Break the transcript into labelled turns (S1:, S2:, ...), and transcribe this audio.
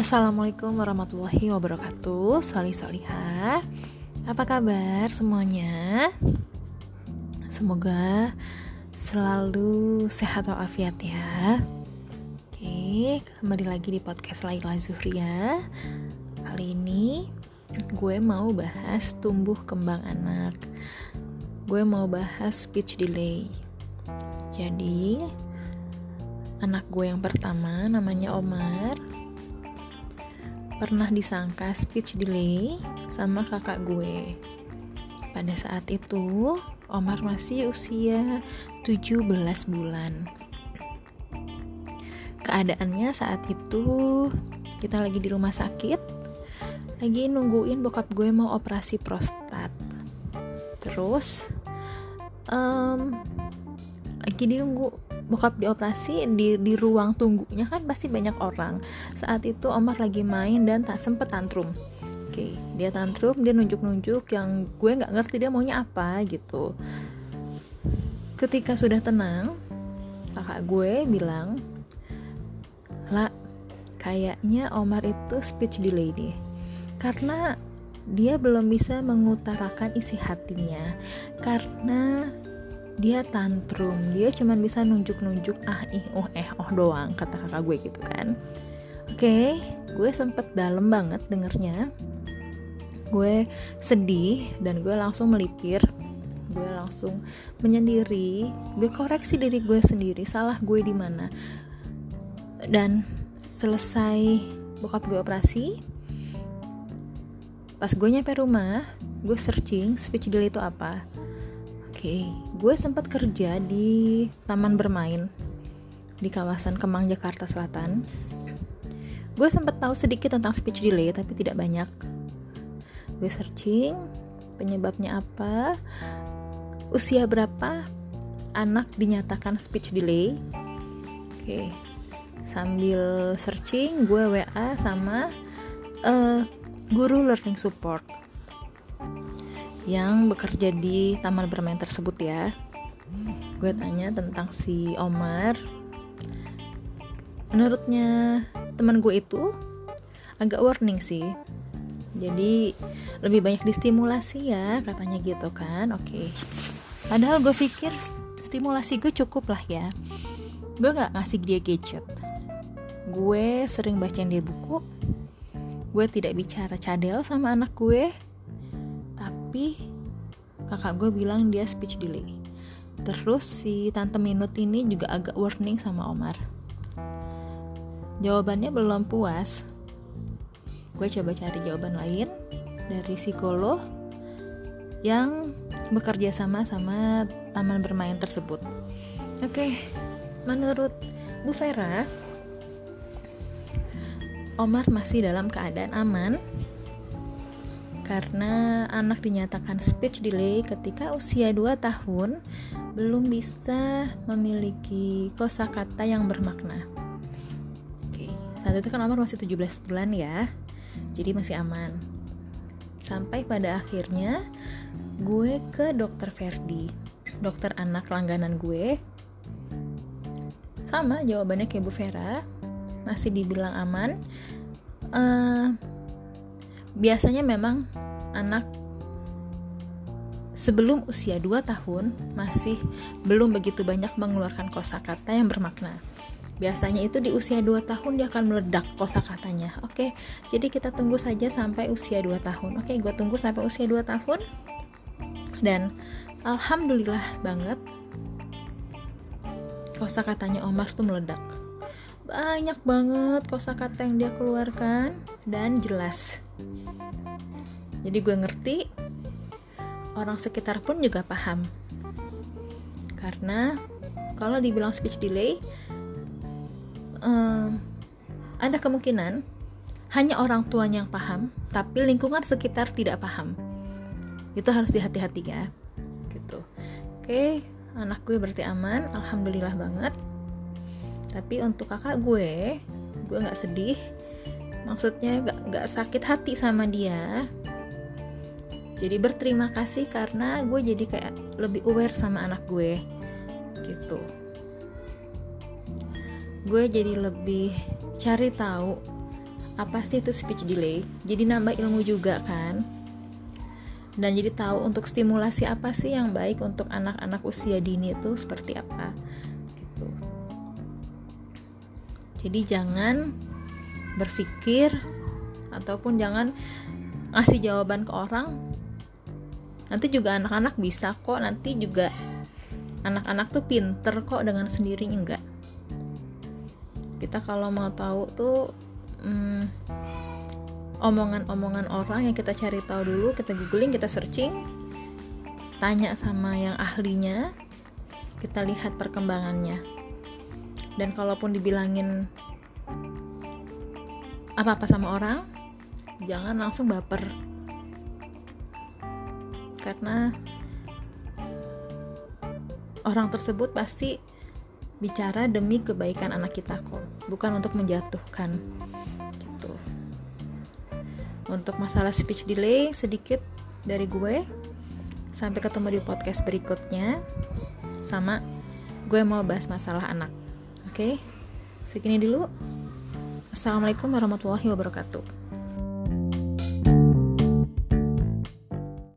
S1: Assalamualaikum warahmatullahi wabarakatuh. Soli Soliha Apa kabar semuanya? Semoga selalu sehat walafiat ya. Oke, kembali lagi di podcast Laila Zuhria. Kali ini gue mau bahas tumbuh kembang anak. Gue mau bahas speech delay. Jadi anak gue yang pertama namanya Omar pernah disangka speech delay sama kakak gue. Pada saat itu, Omar masih usia 17 bulan. Keadaannya saat itu kita lagi di rumah sakit, lagi nungguin bokap gue mau operasi prostat. Terus um, lagi nunggu bokap dioperasi di di ruang tunggunya kan pasti banyak orang. Saat itu Omar lagi main dan tak sempet tantrum. Oke dia tantrum dia nunjuk-nunjuk yang gue nggak ngerti dia maunya apa gitu. Ketika sudah tenang kakak gue bilang lah kayaknya Omar itu speech delay deh. Karena dia belum bisa mengutarakan isi hatinya. Karena dia tantrum. Dia cuma bisa nunjuk-nunjuk ah ih oh eh oh doang kata kakak gue gitu kan. Oke okay, gue sempet dalam banget dengernya. Gue sedih dan gue langsung melipir. Gue langsung menyendiri. Gue koreksi diri gue sendiri salah gue di mana. Dan selesai bokap gue operasi pas gue nyampe rumah gue searching speech delay itu apa okay, gue sempat kerja di taman bermain di kawasan Kemang Jakarta Selatan. Gue sempat tahu sedikit tentang speech delay tapi tidak banyak. Gue searching penyebabnya apa, usia berapa anak dinyatakan speech delay. Oke, okay. sambil searching gue WA sama uh, guru learning support yang bekerja di taman bermain tersebut ya. Gue tanya tentang si Omar. Menurutnya teman gue itu agak warning sih. Jadi lebih banyak distimulasi ya katanya gitu kan. Oke. Okay. padahal gue pikir stimulasi gue cukup lah ya. Gue gak ngasih dia gadget. Gue sering bacain dia buku. Gue tidak bicara cadel sama anak gue tapi kakak gue bilang dia speech delay. Terus si tante Minut ini juga agak warning sama Omar. Jawabannya belum puas. Gue coba cari jawaban lain dari psikolog yang bekerja sama sama taman bermain tersebut. Oke menurut Bu Vera Omar masih dalam keadaan aman karena anak dinyatakan speech delay ketika usia 2 tahun belum bisa memiliki kosakata yang bermakna. Oke, saat itu kan Omar masih 17 bulan ya. Jadi masih aman. Sampai pada akhirnya gue ke dokter Ferdi, dokter anak langganan gue. Sama jawabannya kayak Bu Vera, masih dibilang aman. Uh, biasanya memang anak sebelum usia 2 tahun masih belum begitu banyak mengeluarkan kosakata yang bermakna. Biasanya itu di usia 2 tahun dia akan meledak kosakatanya. Oke, jadi kita tunggu saja sampai usia 2 tahun. Oke, gue tunggu sampai usia 2 tahun. Dan alhamdulillah banget kosakatanya Omar tuh meledak. Banyak banget kosakata yang dia keluarkan dan jelas. Jadi gue ngerti orang sekitar pun juga paham. Karena kalau dibilang speech delay um, ada kemungkinan hanya orang tuanya yang paham tapi lingkungan sekitar tidak paham. Itu harus dihati-hati ya gitu. Oke anak gue berarti aman alhamdulillah banget tapi untuk kakak gue gue nggak sedih. Maksudnya gak, gak sakit hati sama dia. Jadi berterima kasih karena gue jadi kayak lebih aware sama anak gue gitu. Gue jadi lebih cari tahu apa sih itu speech delay. Jadi nambah ilmu juga kan. Dan jadi tahu untuk stimulasi apa sih yang baik untuk anak-anak usia dini itu seperti apa jadi jangan berpikir ataupun jangan ngasih jawaban ke orang. Nanti juga anak-anak bisa kok nanti juga anak-anak tuh pinter kok dengan sendirinya enggak. Kita kalau mau tahu tuh hmm, omongan-omongan orang yang kita cari tahu dulu kita googling kita searching tanya sama yang ahlinya kita lihat perkembangannya dan kalaupun dibilangin apa-apa sama orang jangan langsung baper. Karena orang tersebut pasti bicara demi kebaikan anak kita kok bukan untuk menjatuhkan gitu. Untuk masalah speech delay sedikit dari gue. Sampai ketemu di podcast berikutnya sama gue mau bahas masalah anak oke okay? segini dulu assalamualaikum warahmatullahi wabarakatuh